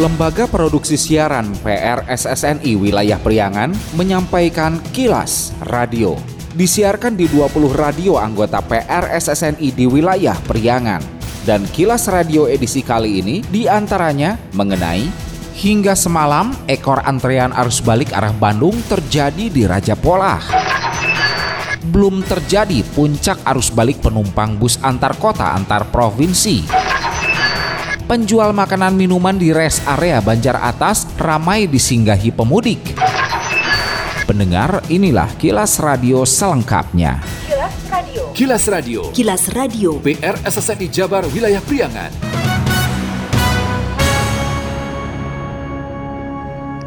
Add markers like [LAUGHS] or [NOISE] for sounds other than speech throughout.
Lembaga Produksi Siaran PRSSNI Wilayah Priangan menyampaikan kilas radio. Disiarkan di 20 radio anggota PRSSNI di wilayah Priangan. Dan kilas radio edisi kali ini di antaranya mengenai hingga semalam ekor antrean arus balik arah Bandung terjadi di Raja Polah belum terjadi puncak arus balik penumpang bus antar kota antar provinsi. Penjual makanan minuman di rest area Banjar Atas ramai disinggahi pemudik. Pendengar, inilah kilas radio selengkapnya. Kilas Radio. Kilas Radio. Kilas Radio. PR SSNI Jabar Wilayah Priangan.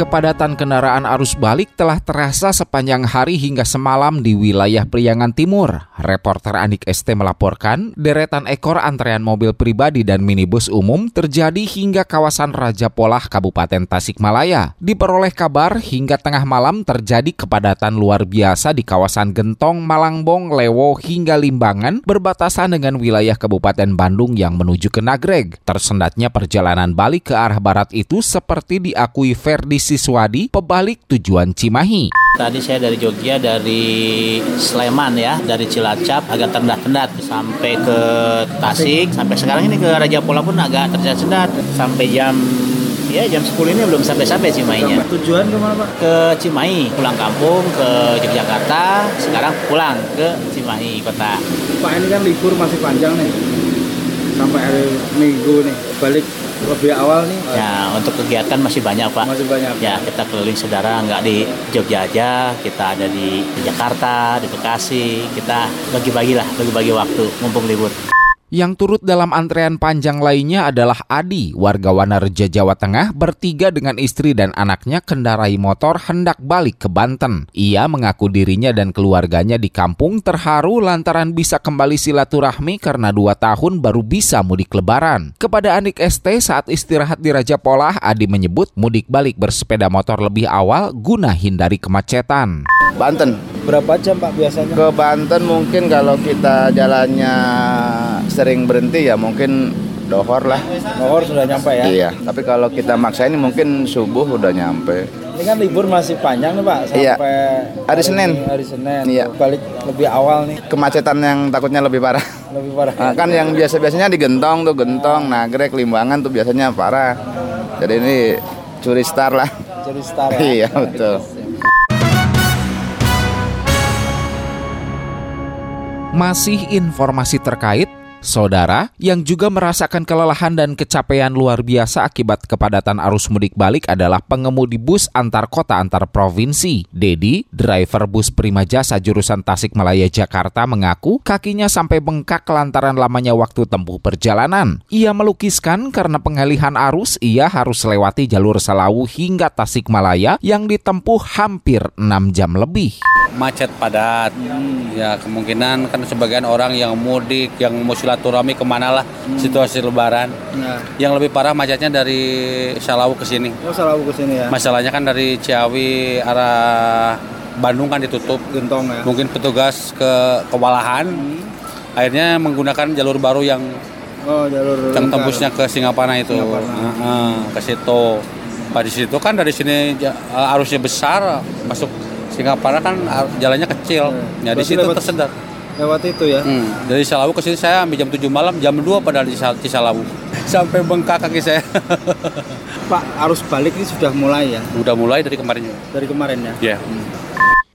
Kepadatan kendaraan arus balik telah terasa sepanjang hari hingga semalam di wilayah Priangan Timur. Reporter Anik ST melaporkan, deretan ekor antrean mobil pribadi dan minibus umum terjadi hingga kawasan Raja Polah, Kabupaten Tasikmalaya. Diperoleh kabar, hingga tengah malam terjadi kepadatan luar biasa di kawasan Gentong, Malangbong, Lewo, hingga Limbangan, berbatasan dengan wilayah Kabupaten Bandung yang menuju ke Nagreg. Tersendatnya perjalanan balik ke arah barat itu seperti diakui Ferdi Siswadi, pebalik tujuan Cimahi. Tadi saya dari Jogja, dari Sleman ya, dari Cilacap agak tendat-tendat sampai ke Tasik, sampai sekarang ini ke Raja Pola pun agak tersendat sampai jam ya jam 10 ini belum sampai-sampai Cimahinya. Tujuan ke mana Pak? Ke Cimahi, pulang kampung ke Yogyakarta, sekarang pulang ke Cimahi kota. Pak ini kan libur masih panjang nih sampai hari Minggu nih balik lebih awal nih Ya, untuk kegiatan masih banyak Pak. masih banyak. Ya, kita keliling saudara nggak di Jogja aja, kita ada di Jakarta, di Bekasi, kita bagi-bagi lah, bagi-bagi waktu, mumpung libur. Yang turut dalam antrean panjang lainnya adalah Adi, warga Wanareja, Jawa Tengah, bertiga dengan istri dan anaknya kendarai motor hendak balik ke Banten. Ia mengaku dirinya dan keluarganya di kampung terharu lantaran bisa kembali silaturahmi karena dua tahun baru bisa mudik lebaran. Kepada Anik ST saat istirahat di Raja Polah, Adi menyebut mudik balik bersepeda motor lebih awal guna hindari kemacetan. Banten. Berapa jam Pak biasanya? Ke Banten mungkin kalau kita jalannya sering berhenti ya mungkin dohor lah. Mohor sudah nyampe ya. Iya. Tapi kalau kita maksain mungkin subuh udah nyampe. Ini kan libur masih panjang nih Pak sampai Iya. Hari Senin. Hari Senin. Iya. Balik lebih awal nih, Kemacetan yang takutnya lebih parah. lebih parah. Nah, kan yang biasa-biasanya di Gentong tuh Gentong, Nagrek, Limbangan tuh biasanya parah. Jadi ini curi star lah. Jadi star ya. Iya betul. Masih informasi terkait Saudara yang juga merasakan kelelahan dan kecapean luar biasa akibat kepadatan arus mudik balik adalah pengemudi bus antar kota antar provinsi. Dedi, driver bus Prima Jasa jurusan Tasikmalaya Jakarta mengaku kakinya sampai bengkak lantaran lamanya waktu tempuh perjalanan. Ia melukiskan karena pengalihan arus ia harus lewati jalur Selawu hingga Tasikmalaya yang ditempuh hampir 6 jam lebih. macet padat ya kemungkinan kan sebagian orang yang mudik yang mau silaturahmi ke mana lah situasi lebaran. Nah, yang lebih parah macetnya dari Salawu ke sini. Oh salah ke sini ya. masalahnya kan dari Ciawi arah Bandung kan ditutup. Gentong ya. mungkin petugas ke kewalahan. Akhirnya menggunakan jalur baru yang Oh jalur yang lingkar. tembusnya ke Singapura itu. Singaparna. Heeh, ke situ. Pak di situ kan dari sini arusnya besar masuk Singapura kan jalannya kecil. Ya di Berarti situ tersendat Lewat itu ya. Hmm, dari Salawu ke sini saya ambil jam 7 malam, jam 2 padahal di Sal- Cisalawu. [LAUGHS] Sampai bengkak kaki saya. [LAUGHS] Pak arus balik ini sudah mulai ya Udah mulai dari kemarin dari kemarin ya. Ya.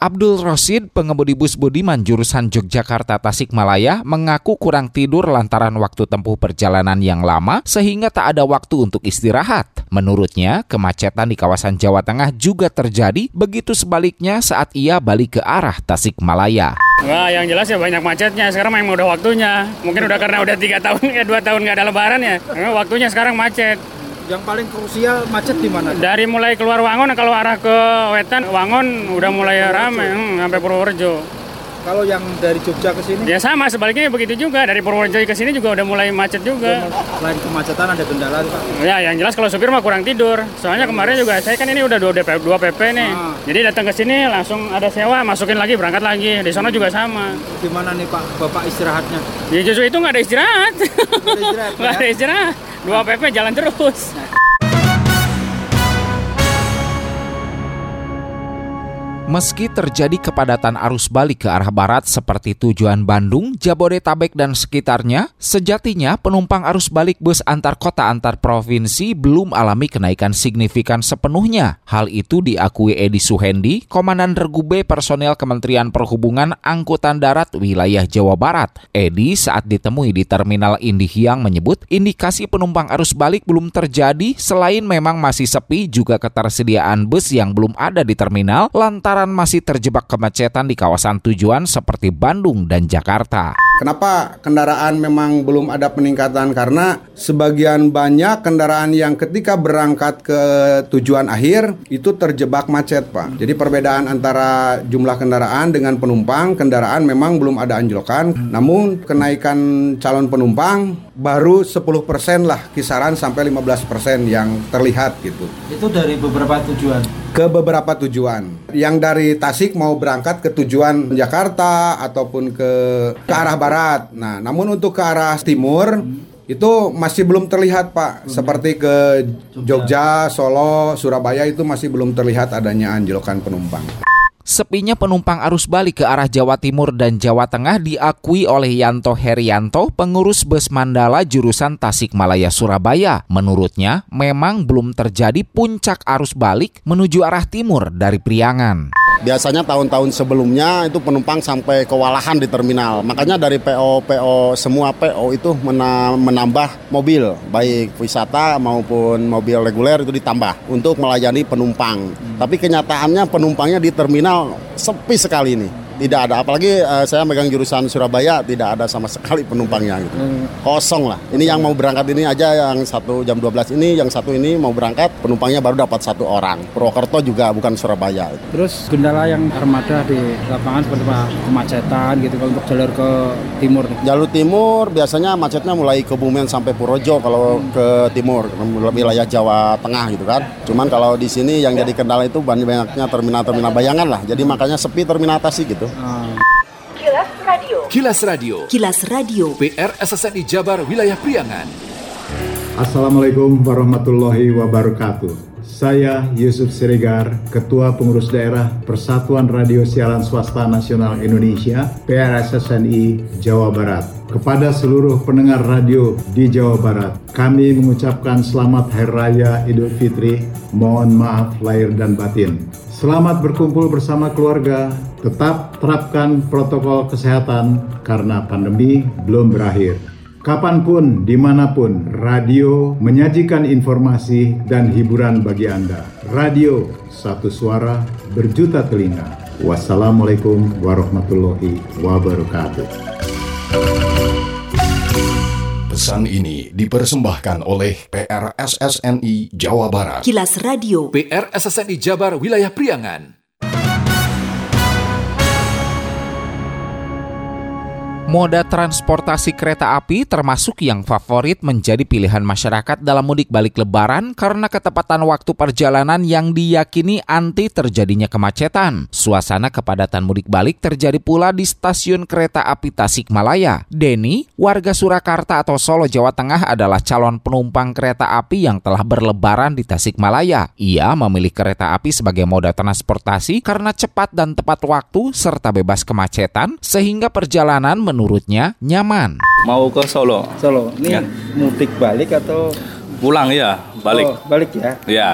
Abdul Rosid, pengemudi bus Budiman jurusan Yogyakarta Tasikmalaya, mengaku kurang tidur lantaran waktu tempuh perjalanan yang lama sehingga tak ada waktu untuk istirahat. Menurutnya, kemacetan di kawasan Jawa Tengah juga terjadi, begitu sebaliknya saat ia balik ke arah Tasikmalaya. Wah, yang jelas ya banyak macetnya. Sekarang memang udah waktunya. Mungkin udah karena udah tiga tahun ya dua tahun nggak ada lebaran ya. Memang waktunya sekarang macet. Yang paling krusial macet di mana? Dari mulai keluar Wangon kalau arah ke Wetan, Wangon udah mulai rame hmm, sampai Purworejo. Kalau yang dari Jogja ke sini, Ya sama sebaliknya begitu juga. Dari Purworejo ke sini juga udah mulai macet juga. selain kemacetan ada kendala Pak. Ya, yang jelas kalau supir mah kurang tidur. Soalnya kemarin juga saya kan ini udah dua DP, dua PP nih. Ah. Jadi datang ke sini langsung ada sewa, masukin lagi, berangkat lagi. Di sana juga sama. Gimana nih Pak, Bapak istirahatnya? Ya justru itu nggak ada istirahat. Nggak ada istirahat, [LAUGHS] Nggak ya? ada istirahat. Dua PP jalan terus. Meski terjadi kepadatan arus balik ke arah barat seperti tujuan Bandung, Jabodetabek dan sekitarnya, sejatinya penumpang arus balik bus antar kota antar provinsi belum alami kenaikan signifikan sepenuhnya. Hal itu diakui Edi Suhendi, Komandan Regu B Personel Kementerian Perhubungan Angkutan Darat wilayah Jawa Barat. Edi saat ditemui di Terminal Indihiyang menyebut indikasi penumpang arus balik belum terjadi selain memang masih sepi juga ketersediaan bus yang belum ada di terminal lantaran masih terjebak kemacetan di kawasan tujuan seperti Bandung dan Jakarta. Kenapa kendaraan memang belum ada peningkatan? Karena sebagian banyak kendaraan yang ketika berangkat ke tujuan akhir itu terjebak macet, Pak. Jadi perbedaan antara jumlah kendaraan dengan penumpang, kendaraan memang belum ada anjlokan, namun kenaikan calon penumpang baru 10% lah kisaran sampai 15% yang terlihat gitu. Itu dari beberapa tujuan. Ke beberapa tujuan. Yang dari Tasik mau berangkat ke tujuan Jakarta ataupun ke ke arah barat. Nah, namun untuk ke arah timur itu masih belum terlihat Pak. Seperti ke Jogja, Solo, Surabaya itu masih belum terlihat adanya anjlokan penumpang. Sepinya penumpang arus balik ke arah Jawa Timur dan Jawa Tengah diakui oleh Yanto Herianto, pengurus bus Mandala jurusan Tasikmalaya Surabaya. Menurutnya, memang belum terjadi puncak arus balik menuju arah timur dari Priangan. Biasanya tahun-tahun sebelumnya itu penumpang sampai kewalahan di terminal. Makanya dari PO PO semua PO itu mena menambah mobil baik wisata maupun mobil reguler itu ditambah untuk melayani penumpang. Tapi kenyataannya penumpangnya di terminal sepi sekali ini tidak ada apalagi uh, saya megang jurusan Surabaya tidak ada sama sekali penumpangnya gitu. Hmm. kosong lah. Ini yang mau berangkat ini aja yang satu jam 12 ini yang satu ini mau berangkat penumpangnya baru dapat satu orang. Purwokerto juga bukan Surabaya terus kendala yang armada di lapangan seperti apa? Kemacetan gitu kalau untuk jalur ke timur jalur timur biasanya macetnya mulai ke Bumen sampai Purojo kalau hmm. ke timur wilayah Jawa Tengah gitu kan. Cuman kalau di sini yang jadi kendala itu banyak-banyaknya terminal-terminal bayangan lah. Jadi makanya sepi terminal sih gitu Kilas Radio. Kilas Radio. Kilas Radio. PR SSNI Jabar Wilayah Priangan. Assalamualaikum warahmatullahi wabarakatuh. Saya Yusuf Siregar, Ketua Pengurus Daerah Persatuan Radio Siaran Swasta Nasional Indonesia, PRSSNI Jawa Barat. Kepada seluruh pendengar radio di Jawa Barat, kami mengucapkan selamat Hari Raya Idul Fitri. Mohon maaf lahir dan batin. Selamat berkumpul bersama keluarga. Tetap terapkan protokol kesehatan karena pandemi belum berakhir. Kapan pun, di mana pun, radio menyajikan informasi dan hiburan bagi Anda. Radio, satu suara, berjuta telinga. Wassalamualaikum warahmatullahi wabarakatuh. Pesan ini dipersembahkan oleh PRSSNI Jawa Barat. Kilas Radio. PRSSNI Jabar Wilayah Priangan. Moda transportasi kereta api termasuk yang favorit menjadi pilihan masyarakat dalam mudik balik lebaran karena ketepatan waktu perjalanan yang diyakini anti terjadinya kemacetan. Suasana kepadatan mudik balik terjadi pula di stasiun kereta api Tasikmalaya. Denny, warga Surakarta atau Solo, Jawa Tengah adalah calon penumpang kereta api yang telah berlebaran di Tasikmalaya. Ia memilih kereta api sebagai moda transportasi karena cepat dan tepat waktu serta bebas kemacetan sehingga perjalanan menurut menurutnya nyaman. Mau ke Solo. Solo. Ini ya. mudik balik atau pulang ya, balik. Oh, balik ya. Ya.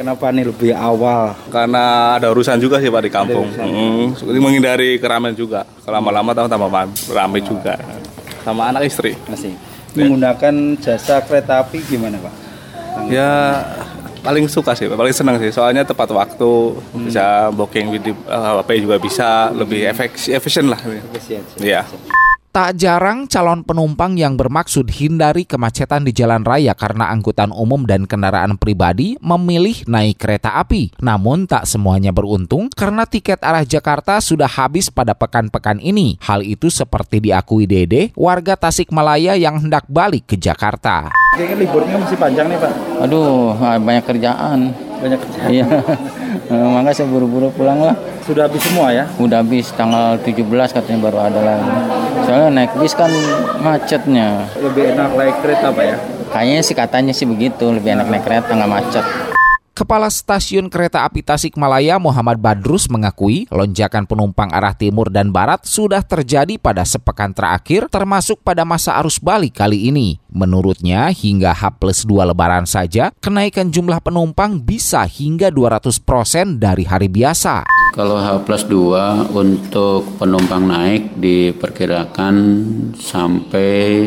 Kenapa nih lebih awal? Karena ada urusan juga sih Pak di kampung. Hmm, menghindari keramaian juga. Lama-lama tahu tambah ramai juga. Sama anak istri. Masih. Ya. Menggunakan jasa kereta api gimana Pak? Ya paling suka sih, paling senang sih. Soalnya tepat waktu, hmm. bisa booking di uh, HP juga bisa, lebih efisien lah. Efisien. Iya. Tak jarang calon penumpang yang bermaksud hindari kemacetan di jalan raya karena angkutan umum dan kendaraan pribadi memilih naik kereta api. Namun tak semuanya beruntung karena tiket arah Jakarta sudah habis pada pekan-pekan ini. Hal itu seperti diakui Dede, warga Tasikmalaya yang hendak balik ke Jakarta. Kayaknya liburnya masih panjang nih Pak. Aduh, banyak kerjaan. Banyak kerjaan. Iya. [LAUGHS] Mangga saya buru-buru pulang lah. Sudah habis semua ya? Udah habis tanggal 17 katanya baru ada lagi. Soalnya naik bis kan macetnya. Lebih enak naik kereta Pak ya? Kayaknya sih katanya sih begitu, lebih enak naik kereta nggak macet. Kepala Stasiun Kereta Api Tasikmalaya Muhammad Badrus mengakui lonjakan penumpang arah timur dan barat sudah terjadi pada sepekan terakhir termasuk pada masa arus balik kali ini. Menurutnya hingga H plus 2 lebaran saja kenaikan jumlah penumpang bisa hingga 200% dari hari biasa. Kalau H plus 2 untuk penumpang naik diperkirakan sampai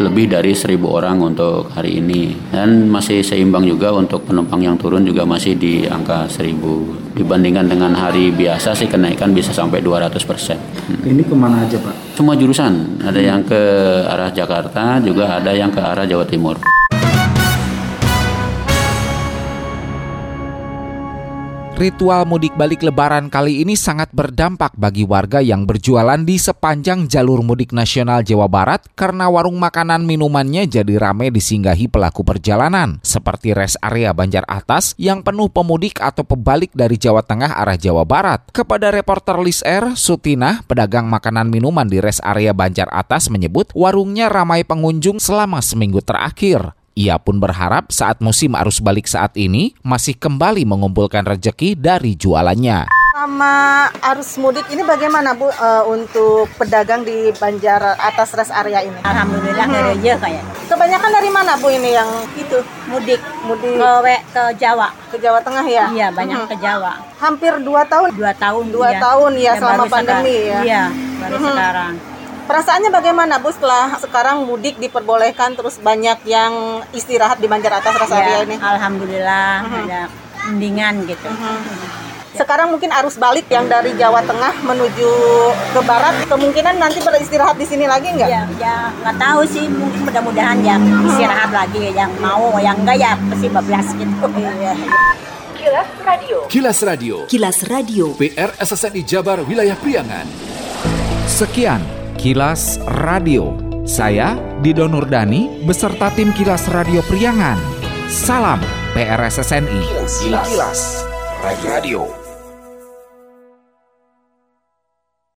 lebih dari 1000 orang untuk hari ini dan masih seimbang juga untuk penumpang yang turun juga masih di angka 1000 dibandingkan dengan hari biasa sih kenaikan bisa sampai 200 persen. Ini ke mana aja Pak? Semua jurusan, ada yang ke arah Jakarta juga ada yang ke arah Jawa Timur. Ritual mudik balik lebaran kali ini sangat berdampak bagi warga yang berjualan di sepanjang jalur mudik nasional Jawa Barat karena warung makanan minumannya jadi ramai disinggahi pelaku perjalanan, seperti res area Banjar Atas yang penuh pemudik atau pebalik dari Jawa Tengah arah Jawa Barat. Kepada reporter Lis Air, Sutina, pedagang makanan minuman di res area Banjar Atas menyebut warungnya ramai pengunjung selama seminggu terakhir. Ia pun berharap saat musim arus balik saat ini masih kembali mengumpulkan rejeki dari jualannya. Sama arus mudik ini bagaimana Bu uh, untuk pedagang di Banjar atas rest area ini? Alhamdulillah hmm. gereja kayak. Kebanyakan dari mana Bu ini yang itu mudik? Mudik ke, ke Jawa. Ke Jawa Tengah ya? Iya banyak hmm. ke Jawa. Hampir dua tahun. Dua tahun. Dua iya. tahun ya, ya selama sekarang. pandemi ya. Iya baru hmm. sekarang. Perasaannya bagaimana Bu setelah sekarang mudik diperbolehkan terus banyak yang istirahat di Banjar Atas rest area ini? Alhamdulillah uh -huh. ada mendingan gitu. Uh -huh. Sekarang mungkin arus balik yang dari Jawa Tengah menuju ke Barat kemungkinan nanti beristirahat di sini lagi nggak? Ya, ya nggak tahu sih mungkin mudah-mudahan ya istirahat lagi yang mau yang enggak ya pasti bablas gitu. Iya. Kilas Radio. Kilas Radio. Kilas Radio. PR SSNI Jabar Wilayah Priangan. Sekian Kilas Radio. Saya Dido Nurdani beserta tim Kilas Radio Priangan. Salam PRSSNI. Kilas, Kilas. Kilas. Radio.